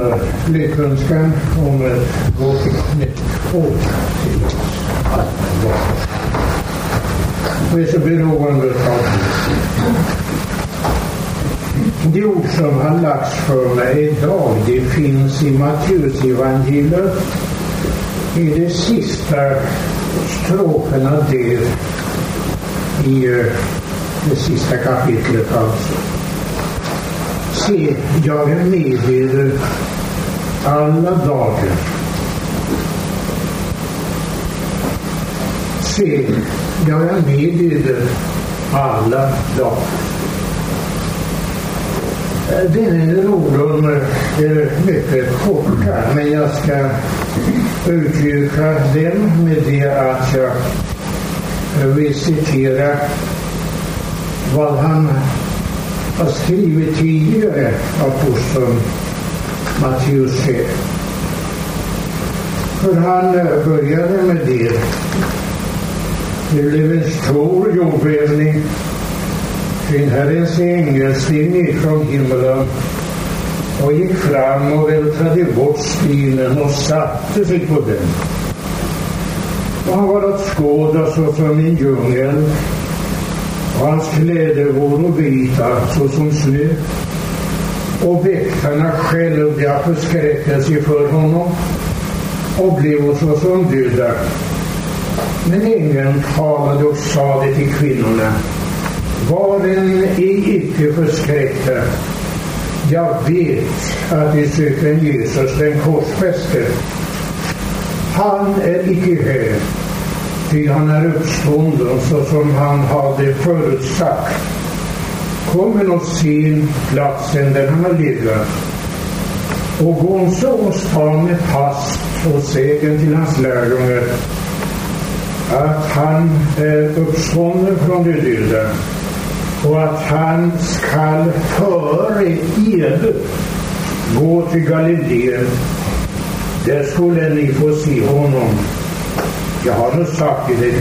en lyckönskan om ett gott nytt år till oss. Vi är så beroende av de ord som har lagts för mig idag, det finns i Matteus evangeliet i de sista stroferna där i eh, det sista kapitlet alltså. Se, jag är med er alla dagar. Se, jag är med er alla dagar. Den orden är mycket korta, men jag ska uttrycka den med det att jag vill citera vad han har skrivit tidigare, aposteln Matteus själv. För han eh, började med det. Det blev en stor jordbävning. Kring Herrens ängel steg ner från himlen och gick fram och vältrade bort stenen och satte sig på den. Och han var att skåda såsom en djungel och hans kläder voro vita såsom snö och väktarna skälvde av förskräckelse för honom och blev såsom döda. Men ängeln talade och sade till kvinnorna var en icke förskräckta. Jag vet att ni söker Jesus den korsfäste. Han är icke här, ty han är uppstånden såsom han hade förutsagt kommer och ser platsen där han har legat och gå så och med pass och sägen till hans lärjungar att han är uppstånden från de döda och att han skall före er gå till Galileen. Där skulle ni få se honom. Jag har nu sagt det.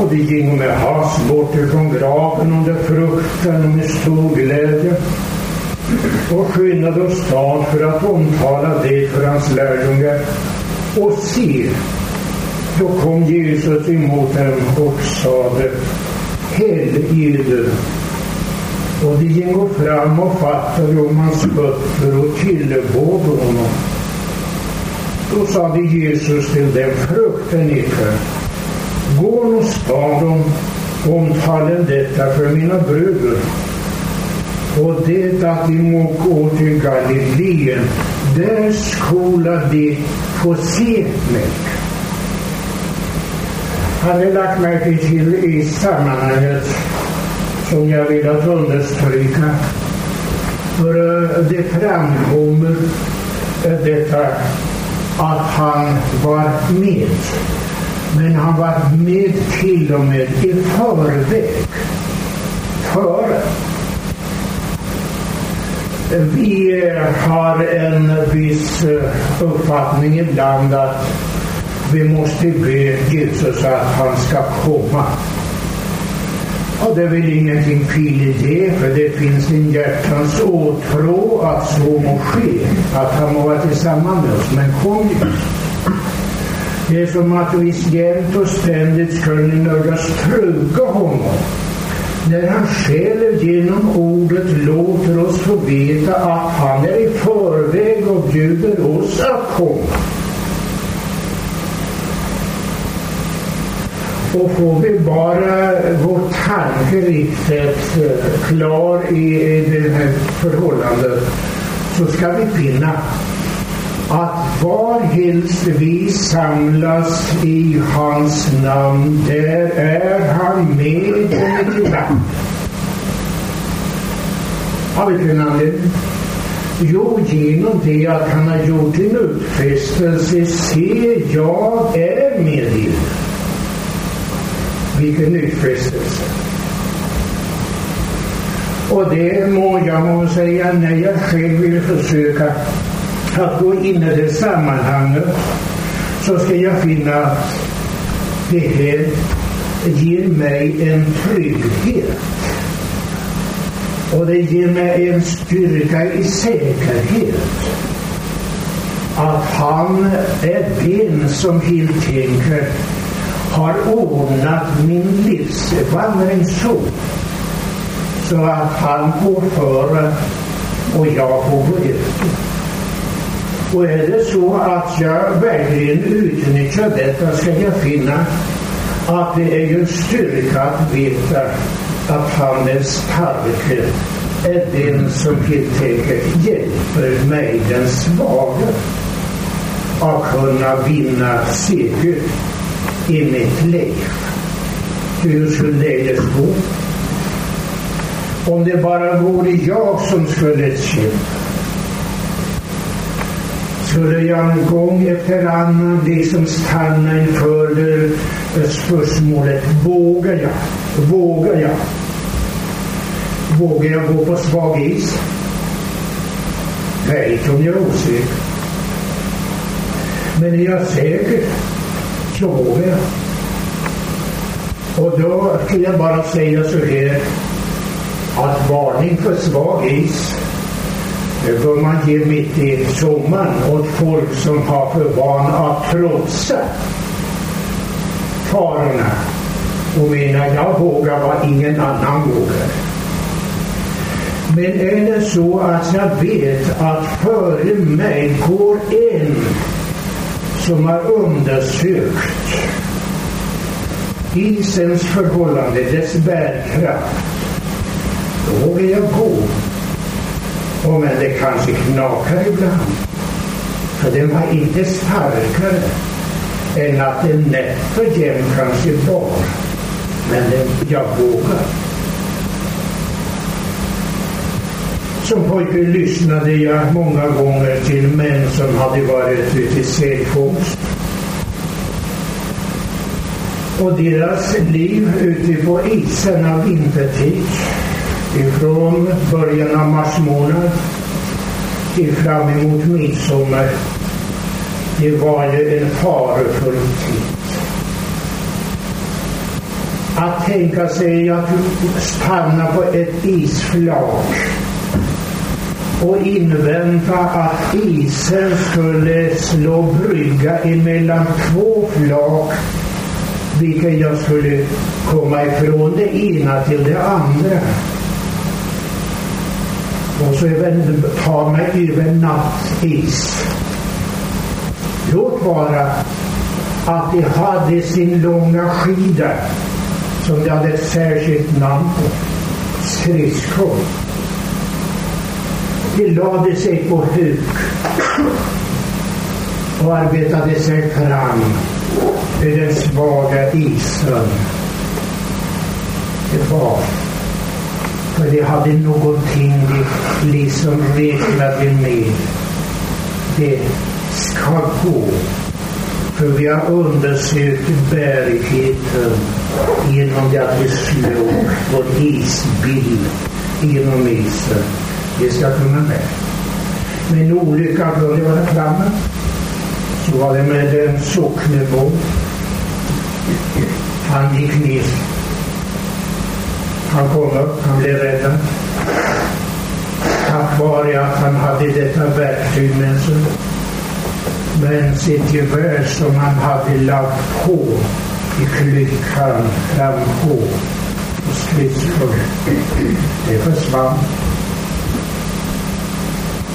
Och de gingo med hast bort ifrån graven under fruktan och med stor glädje och skyndade åstad för att omtala det för hans lärjungar. Och se, då kom Jesus emot dem och sade helgeder. Och de gingo fram och fattade om hans fötter och tillbad honom. Då sade Jesus till dem, frukten icke. Gå och staden omtalen detta för mina bröder och det att de må gå till Galileen, där skola de få se mig. Han har lagt märke till i sammanhanget som jag velat understryka. För eh, det framkommer eh, detta att han var med. Men han var med till och med i förväg. Före. Vi har en viss eh, uppfattning ibland att vi måste be Jesus att han ska komma. Och det är väl ingenting fel i det, för det finns en hjärtans åtrå att så må ske, att han må vara tillsammans med oss. Men kom Jesus. Det är som att vi jämt och ständigt skulle nödgas truga honom när han själv genom ordet låter oss få veta att han är i förväg och bjuder oss att komma. Och får vi bara vår tanke riktigt eh, klar i det här förhållandet så ska vi finna att varhelst vi samlas i hans namn, där är han med och mitt. Av vilken anledning? Jo, genom det att han har gjort en utfästelse. Se, jag är med er. Vilken utfästelse. Och det må jag må säga när jag själv vill försöka att gå in i det sammanhanget så ska jag finna att det här ger mig en trygghet. Och det ger mig en styrka i säkerhet att han är den som helt enkelt har ordnat min livsvandring så så att han går före och jag får gå efter. Och är det så att jag verkligen utnyttjar detta ska jag finna att det är ju en styrka att veta att han är starke är den som helt enkelt hjälper mig, den svaga, att kunna vinna seger i mitt liv. Hur skulle det gå? Om det bara vore jag som skulle kämpa skulle jag gång efter annan liksom stanna inför spörsmålet vågar jag? Vågar jag? Vågar jag gå på svag is? Vet om jag är osäker. Men är jag säker så vågar jag. Och då skulle jag bara säga så här att varning för svag is Eh, det bör man ge mitt i sommaren åt folk som har för vana att trotsa farorna och menar jag vågar vad ingen annan vågar. Men är det så att jag vet att före mig går en som har undersökt isens förhållande, dess bärkraft, då vågar jag gå på men det kanske knakar ibland. För den var inte starkare än att den nätt och jämnt kanske var. Men den, jag vågar. Som pojke lyssnade jag många gånger till män som hade varit ute i sälfångst. Och deras liv ute på isen av vintertid ifrån början av mars månad till fram emot midsommar. Det var ju en farofull tid. Att tänka sig att stanna på ett isflak och invänta att isen skulle slå brygga emellan två flak vilket jag skulle komma ifrån det ena till det andra. Och så även ta mig över nattis. Låt vara att de hade sin långa skida som de hade ett särskilt namn på. Skridskor. De lade sig på huk och arbetade sig fram i den svaga isen. Det var för de hade någonting de liksom räknade med. Det ska gå. För vi har undersökt bärigheten genom det att vi slog vår isbil genom isen. Det ska kunna med. Men olyckan kunde vara framme. Så var det med en socknebo. Han gick ner han kom upp, han blev räddad. Tack vare att han hade detta verktyg med sig. Men sitt gevär som han hade lagt på i klykan fram på och skridskor, det försvann.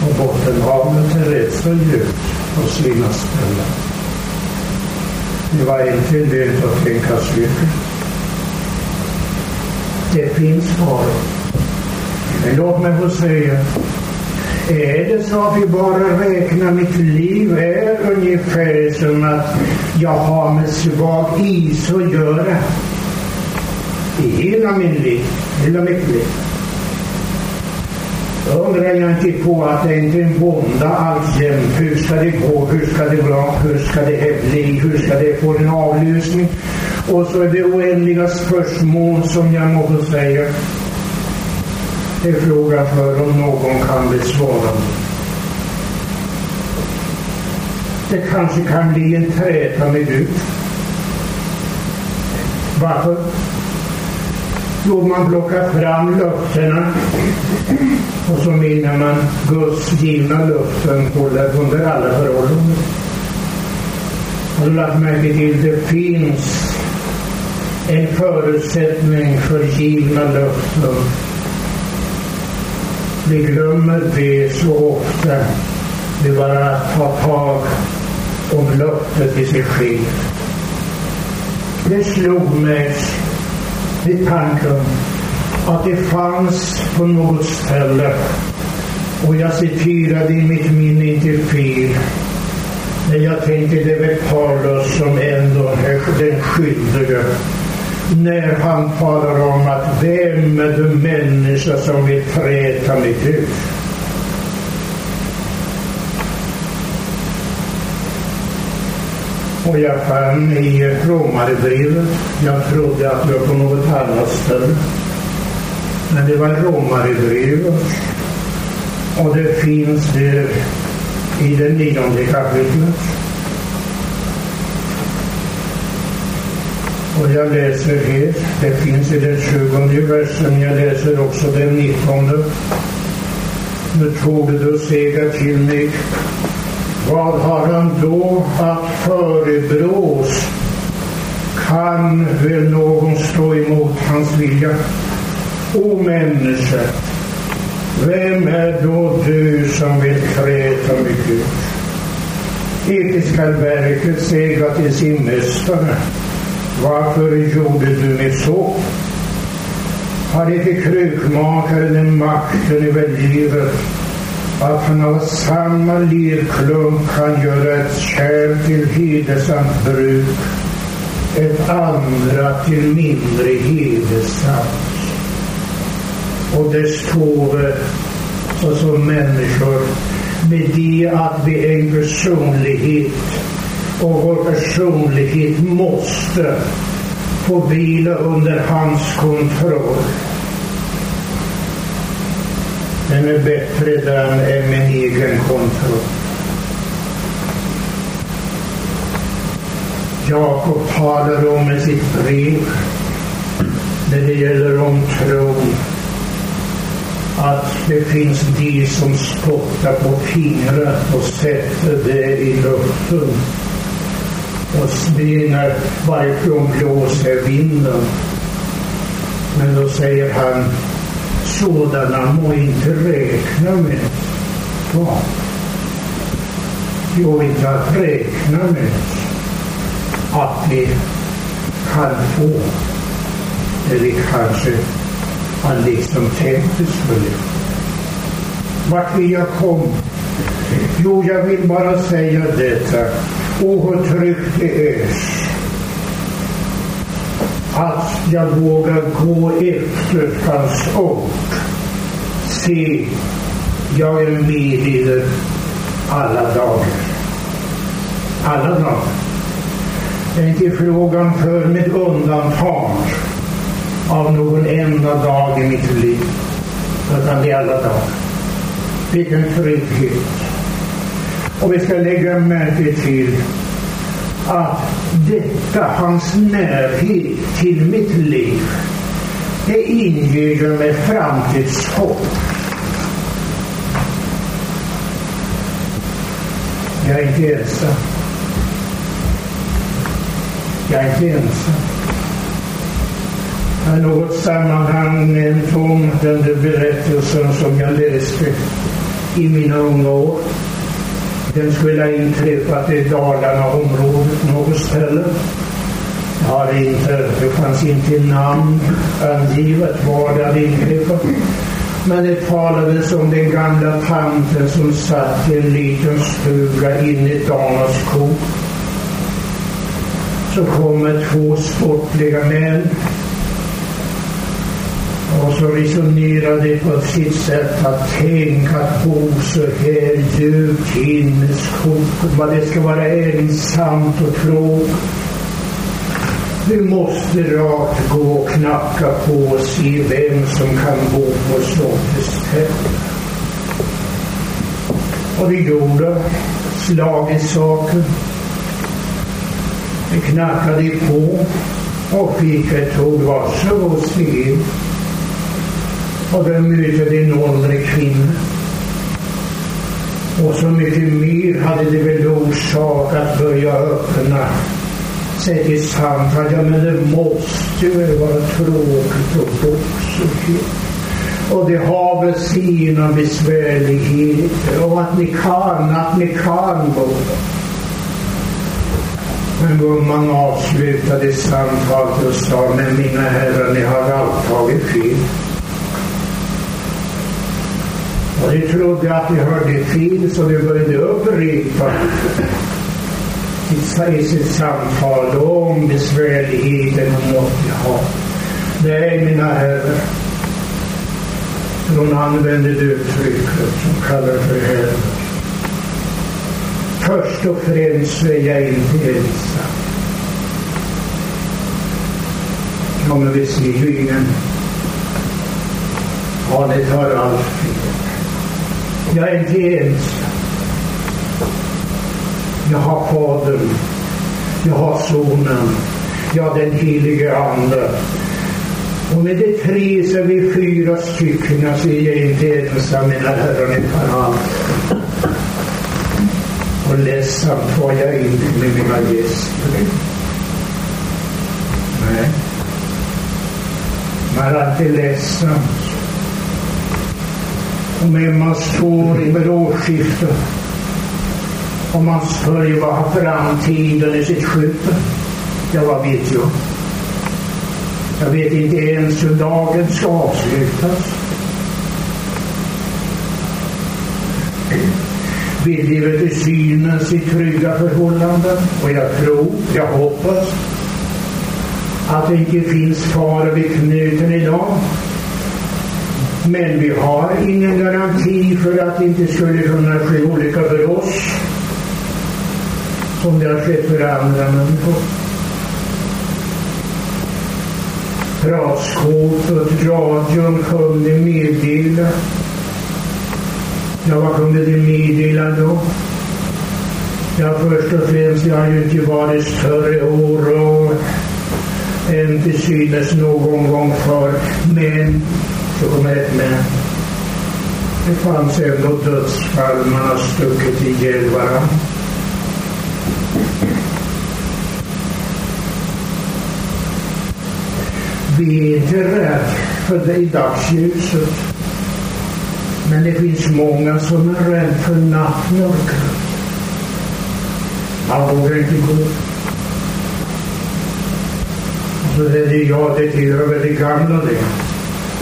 Och Bottenhavet är rätt så djupt på sina ställen. Det var inte lönt att tänka cykel det finns faror. Men låt mig få säga, är det så att vi bara räknar mitt liv är ungefär som att jag har med svag is att göra i hela min liv, hela mitt liv. Då undrar jag inte på att det inte är en bonda alltjämt. Hur ska det gå? Hur ska det bli? Hur ska det bli? Hur ska det få en avlösning? Och så är det oändliga spörsmål som jag måste säga. Det är frågan för om någon kan besvara. Det kanske kan bli en träta med Gud. Varför? Då man plockar fram löftena och så menar man Guds givna löften håller under alla förhållanden. Har du lagt märke till det finns en förutsättning för givna löften. Vi glömmer det så ofta. Det är bara att ta tag om löftet i sig själv. Det slog mig vid tanken att det fanns på något ställe och jag citerade i mitt minne inte fel. Men jag tänkte det är Paulus som ändå är den skyldige när han talar om att vem är den människa som vill träta med Gud? Och jag fann i Romarbrevet, jag trodde att det var på något annat ställe, men det var Romarbrevet och det finns där i det nionde kapitlet. Och jag läser här, det finns i den tjugonde versen, jag läser också den nittonde. Nu tog du seger till mig vad har han då att förebrås? Kan väl någon stå emot hans vilja? O människa, vem är då du som vill träta med Gud? Inte skall verket säga till sin mästare, varför gjorde du mig så? Har inte krukmakaren den makten över livet att han av samma lerklump kan göra ett kärl till hedersamt bruk, ett andra till mindre hedersamt. Och det står såsom människor med det att vi är en personlighet och vår personlighet måste få vila under hans kontroll. Den är bättre där än min egen kontroll. Jakob talar om i sitt brev när det gäller om tron att det finns de som spottar på fingret och sätter det i luften och smenar varifrån blåser vinden. Men då säger han sådana må inte räkna med. Vad? Jo, inte att räkna med att vi kan få det vi kanske har liksom tänkte skulle. Vart vill jag komma? Jo, jag vill bara säga detta. O, hur tryggt det är att jag vågar gå efter hans ord. Se, jag är med er alla dagar. Alla dagar. Det är inte frågan för med undantag av någon enda dag i mitt liv, utan det är alla dagar. Vilken trygghet. Och vi ska lägga märke till att detta, hans närhet till mitt liv, det inger mig framtidshopp. Jag är inte ensam. Jag är inte ensam. I något sammanhang nämnt om den där berättelsen som jag läste i mina unga år. Den skulle ha inträffat i Dalarna-området något ställe. Jag har inte, det fanns inte namn angivet var det hade inträffat. Men det talades om den gamla tanten som satt i en liten stuga inne i Danaskog. Så kommer två sportliga män och så resonerade på sitt sätt att tänka att bo så här djupt himmelskt, vad det ska vara ensamt och tråkigt. Vi måste rakt gå och knacka på och se vem som kan bo på slottets tält. Och vi gjorde slag i saken. Vi knackade på och fick ett ord. Varsågod, stig in. Och där möter din åldrig kvinna. Och så mycket mer hade det väl orsak att börja öppna sig till samtal. Ja, men det måste väl vara tråkigt och boxigt. Och det har väl sina besvärligheter och att ni kan, att ni kan båda. Men gumman avslutade samtalet och sa, men mina herrar, ni har allt tagit fel. Och ni trodde att ni hörde fel så ni började upprepa i sitt samtal om besvärligheten och något jag har. Nej, mina herrar. Hon använder det uttrycket som kallar för helvete. Först och främst är jag inte ensam. Ja, men visserligen Ja, det tar allt. Jag är inte ensam. Jag har Fadern. Jag har Sonen. Jag har den helige Ande. Och med de tre så är vi fyra stycken. Alltså jag är inte ensam, mina herrar, ni tar allt. Och ledsamt var jag inte med mina gäster. Nej. Man är alltid ledsamt med Emma står inför årsskiftet och man följer vad framtiden i sitt skytte. Ja, vad vet jag? Jag vet inte ens hur dagen ska avslutas. Vi lever till synes i trygga förhållanden och jag tror, jag hoppas att det inte finns fara vid knuten idag. Men vi har ingen garanti för att det inte skulle kunna ske olika för oss som det har skett för andra människor. Pratskåpet, radion kunde meddela. Ja, vad kunde det meddela då? Ja, först och främst, det har ju inte varit större oro än till synes någon gång för Men, så kommer ett. Det fanns ändå dödsfall, man har stuckit ihjäl varandra. Vi är inte rädda för det i dagsljuset. Men det finns många som är rädda för nattmörkret. Man vågar inte gå. Och så är jag, det tillhör väl det gamla det.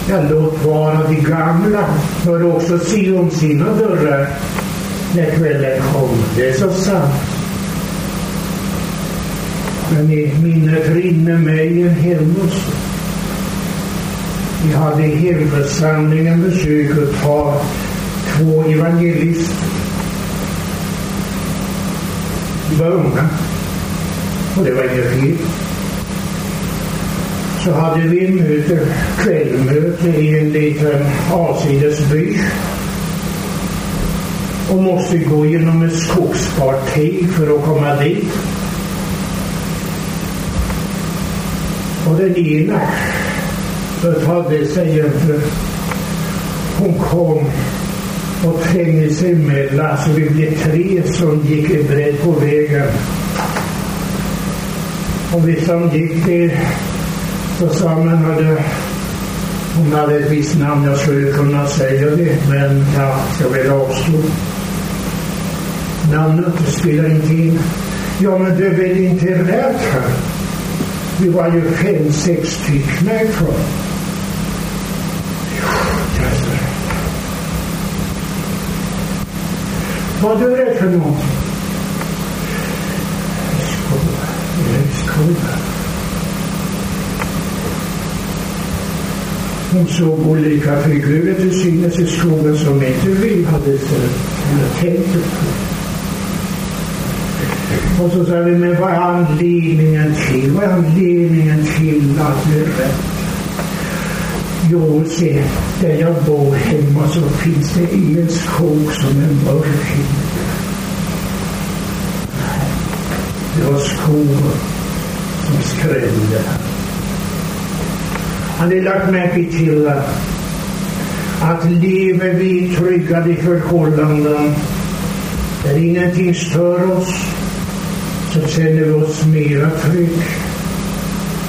Ja, låt vara de gamla bör också se om sina dörrar när kvällen kommer. Det är så sant. Men i minnet rinner mig en händelse. Vi hade i hemförsamlingen besök av två evangelister. De var unga. Och det var inget fel. Så hade vi möte, kvällmöte i en liten avsides by. Och måste gå genom ett skogsparti för att komma dit. Och den ena hade sig för hon kom och trängde sig emellan så vi blev tre som gick i bredd på vägen. Och vi som gick till så sa men hade hon hade ett visst namn, jag skulle kunna säga det, men ja, jag vill avstå. Namnet spelar inte in. Ja, men du är väl inte rädd här? Vi var ju fem, sex stycken härifrån. Vad du är för någonting? Skola. Skola. Hon såg olika figurer till synes i skogen som inte vi hade sett eller tänkt på. Och så sa vi, men vad är anledningen till? Vad är anledningen till att vi är rädda? Jo, se, där jag bor hemma så finns det ingen skog som är mörk. Det var skogen som skrämde hade lagt märke till att lever vi tryggade förhållanden där ingenting stör oss så känner vi oss mera trygg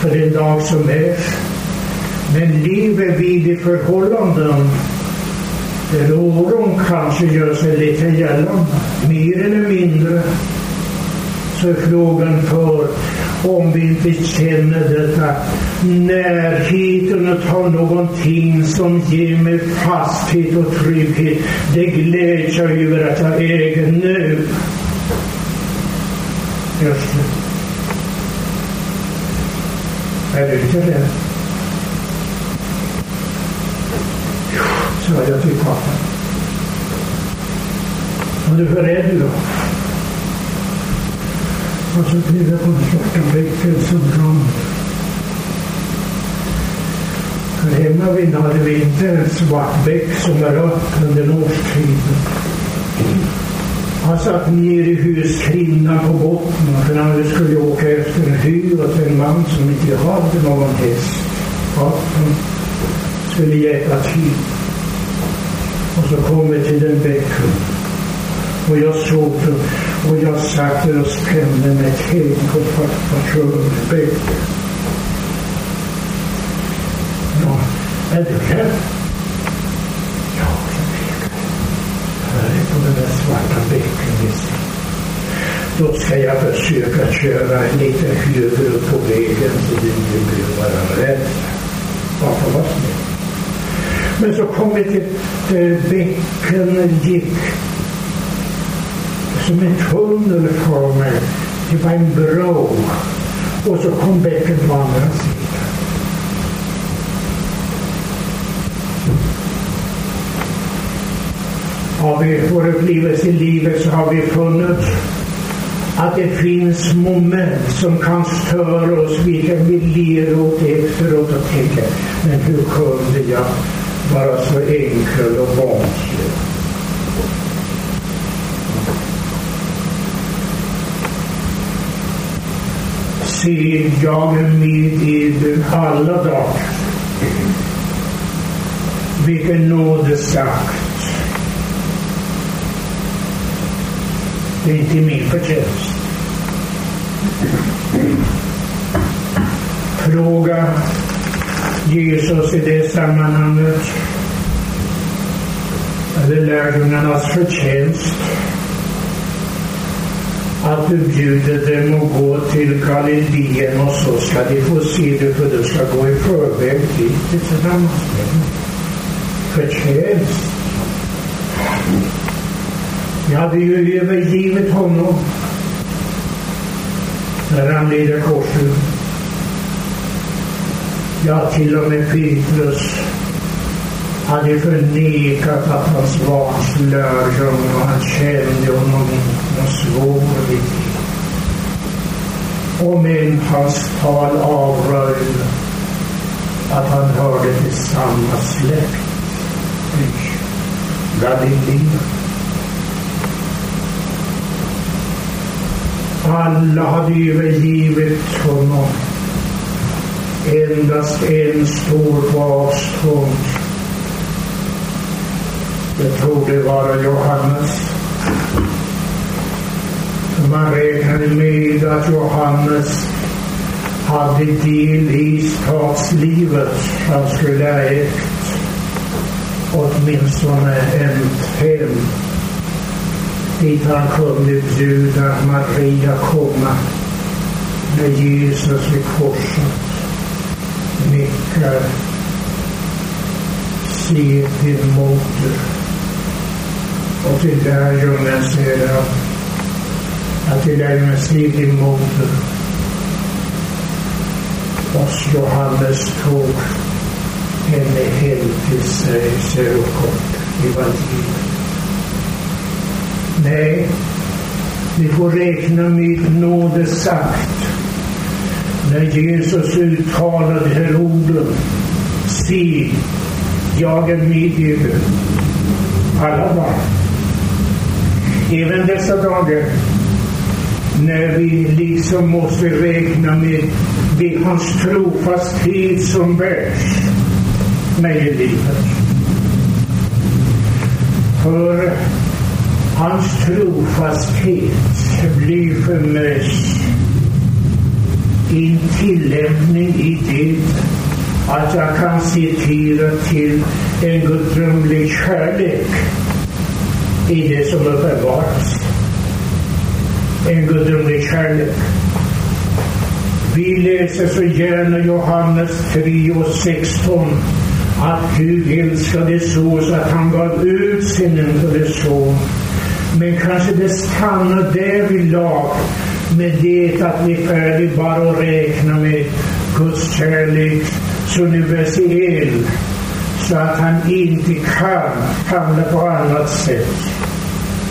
för den dag som är. Men lever vi i förhållanden där oron kanske gör sig lite gällande, mer eller mindre, så är frågan för om vi inte känner detta närheten av någonting som ger mig fasthet och trygghet. Det gläds jag över att jag äger nu. Just det. Är du inte det? sa jag till pappa. Och du, hur är du då? Och så tittade jag på den svarta bäcken som brann. Här hemma vid hade vi inte en svart bäck som är öppen under årstiden. Han satt ner i huskrinnan på botten för när vi skulle åka efter en hyr åt en man som inte hade någon häst. Han skulle hjälpa till. Och så kom vi till den bäcken. Och jag såg den och jag satt och skrämde mig till på pappas bäcken. Ja, är du rädd? Ja, jag pekade. Här är på den där svarta bäcken Då ska jag försöka köra lite högre upp på vägen så du inte behöver vara rädd. Pappa var snäll. Men så kom vi till eh, bäcken gick som en tunnel för mig. Det var en bro. Och så kom bäcken på andra sidan. Har vi vår upplevelse i livet så har vi funnit att det finns moment som kan störa oss, vilka vi ler åt efteråt och tänker, men hur kunde jag vara så enkel och barnslig? Se, jag är med eder alla dagar. Vilken nådesakt. Det är inte min förtjänst. Fråga Jesus i det sammanhanget. Är det lärjungarnas förtjänst att du bjuder dem att gå till Galileen och så ska de få se det för du ska gå i förväg dit tillsammans med dem. Förtjänst. Jag hade ju övergivit honom när han led korset. Ja, till och med Petrus hade förnekat att hans var hans lärjunge och han kände honom något svår vid Om än hans tal avröjde att han hörde till samma släkt, Galilea. Alla hade övergivit honom. Endast en stor på avstånd. Det torde vara Johannes. Man räknade med att Johannes hade del i statslivet. Han skulle ha ägt åtminstone en hem dit han kunde bjuda Maria komma när Jesus vid korset nickar se din moder och till lärjungen säger jag att till lärjungen se din moder och Johannes tog henne hem till sig, säger i evangeliet. Nej, vi får räkna med nådesakt. När Jesus uttalade de här orden. Se, jag är med er alla dagar. Även dessa dagar när vi liksom måste räkna med det hans trofasthet som bärs mig i livet. För hans trofasthet blir för mig en tillämpning i det att jag kan citera till en gudomlig kärlek i det som uppenbaras. En gudomlig kärlek. Vi läser så gärna Johannes 3 och 16 att Gud älskade så, så att han gav ut sin enda son. Men kanske det stannar därvidlag med det att vi är färdiga bara att räkna med Guds kärlek så universell så att han inte kan handla på annat sätt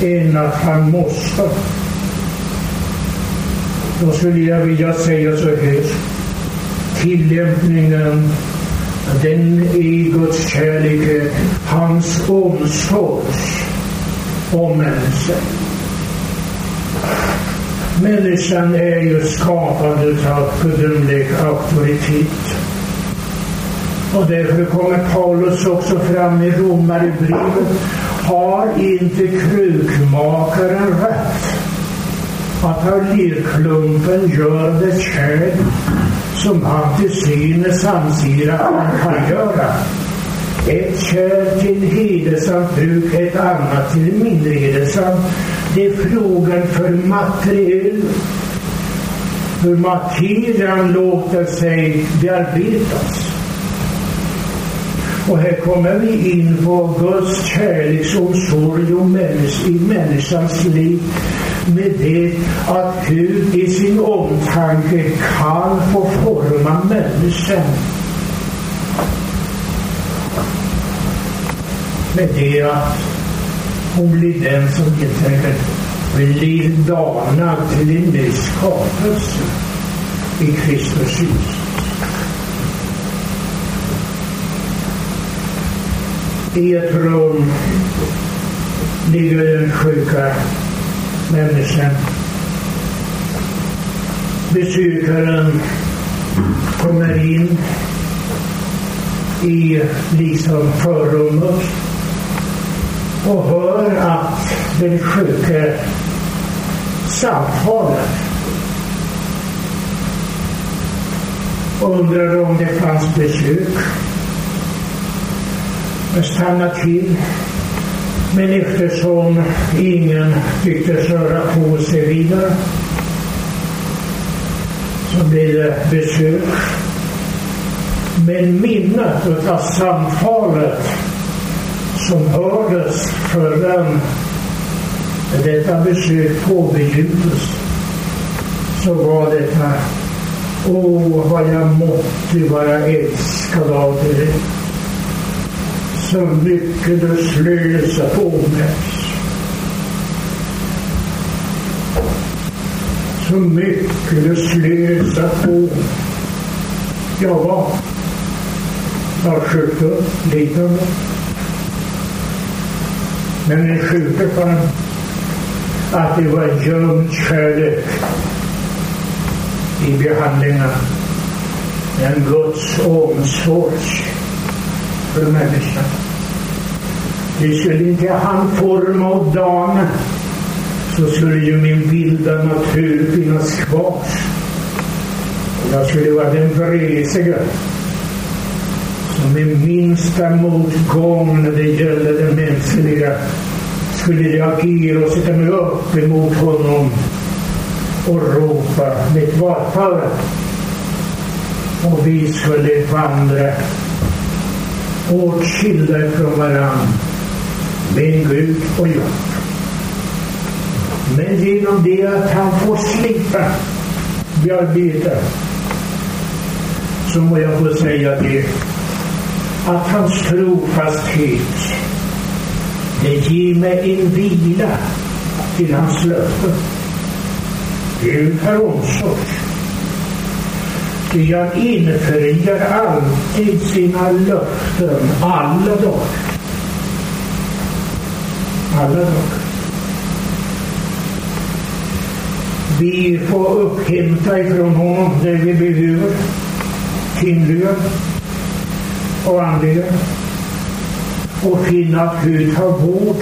än att han måste. Då skulle jag vilja säga så här. Tillämpningen, den är Guds kärlek, hans omsorg om människan. Människan är ju skapad av gudomlig auktoritet. Och därför kommer Paulus också fram i Romarbrevet. Har inte krukmakaren rätt att av lerklumpen gör det kärl som han till synes anser att han kan göra? Ett kärl till hedersamt bruk, ett annat till mindre hedersamt. Det är frågan för materiel, hur materian låter sig bearbetas. Och här kommer vi in på Guds kärleksomsorg och människ, i människans liv med det att Gud i sin omtanke kan få forma människan. Med det att hon blir den som helt enkelt blir danad till en ny skapelse i Kristus Jesus. I ett rum ligger den sjuka människan. Besökaren kommer in i liksom förrummet och hör att den sjuke samtalar. Undrar om det fanns besök stanna till. Men eftersom ingen tycktes röra på sig vidare så blev det besök. Men minnet av samtalet som hördes förrän detta besök påbegynntes så var detta Åh, vad jag måtte vara älskad av dig så mycket du slösar på mig. Så mycket du slösar på mig. Ja, jag skjuter upp lite. Men den sjuke fann att det var gömd kärlek i behandlingen. En Guds omsorg för människan. Det skulle inte han forma och dana så skulle ju min vilda natur finnas kvar. Jag skulle vara den vresige. som med minsta motgång när det gäller det mänskliga skulle reagera och sätta mig upp emot honom och ropa mitt varför. Och vi skulle vandra åtskilda från varandra med Gud och jag. Men genom det att han får slippa bearbeta så må jag få säga det att hans trofasthet det ger mig en vila till hans löften. Gud har omsorg. Ty han infriar alltid sina löften alla dagar alla dagar. Vi får upphämta ifrån honom det vi behöver, timliga och andliga och finna att Gud har vård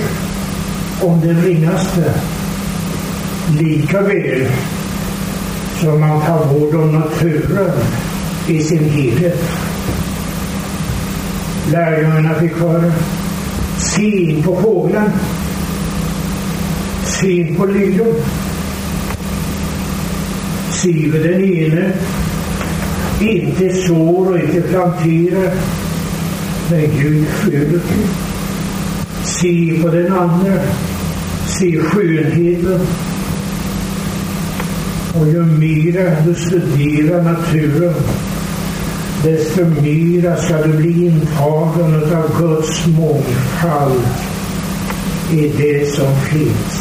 om det ringaste lika väl som man tar vård om naturen i sin helhet. Lärjungarna fick höra Se på fåglarna, syn på liljor. Siver den ene inte sår och inte planterar, men Gud föder till. Se på den andra, se skönheten. Och ju mera du studerar naturen, desto mera ska du bli intagen av Guds mångfald i det som finns.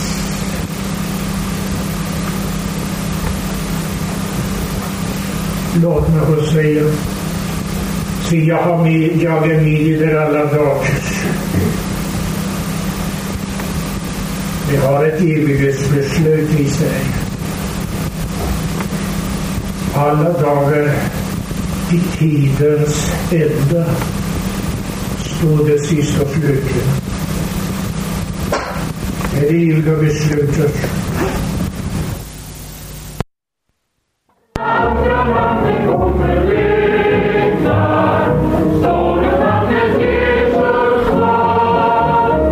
Låt mig få säga, se jag, har med, jag är med i er alla dagar. Vi har ett evighetsbeslut i sig. Alla dagar i tidens ända står det sist och slutligen. Det eviga beslutet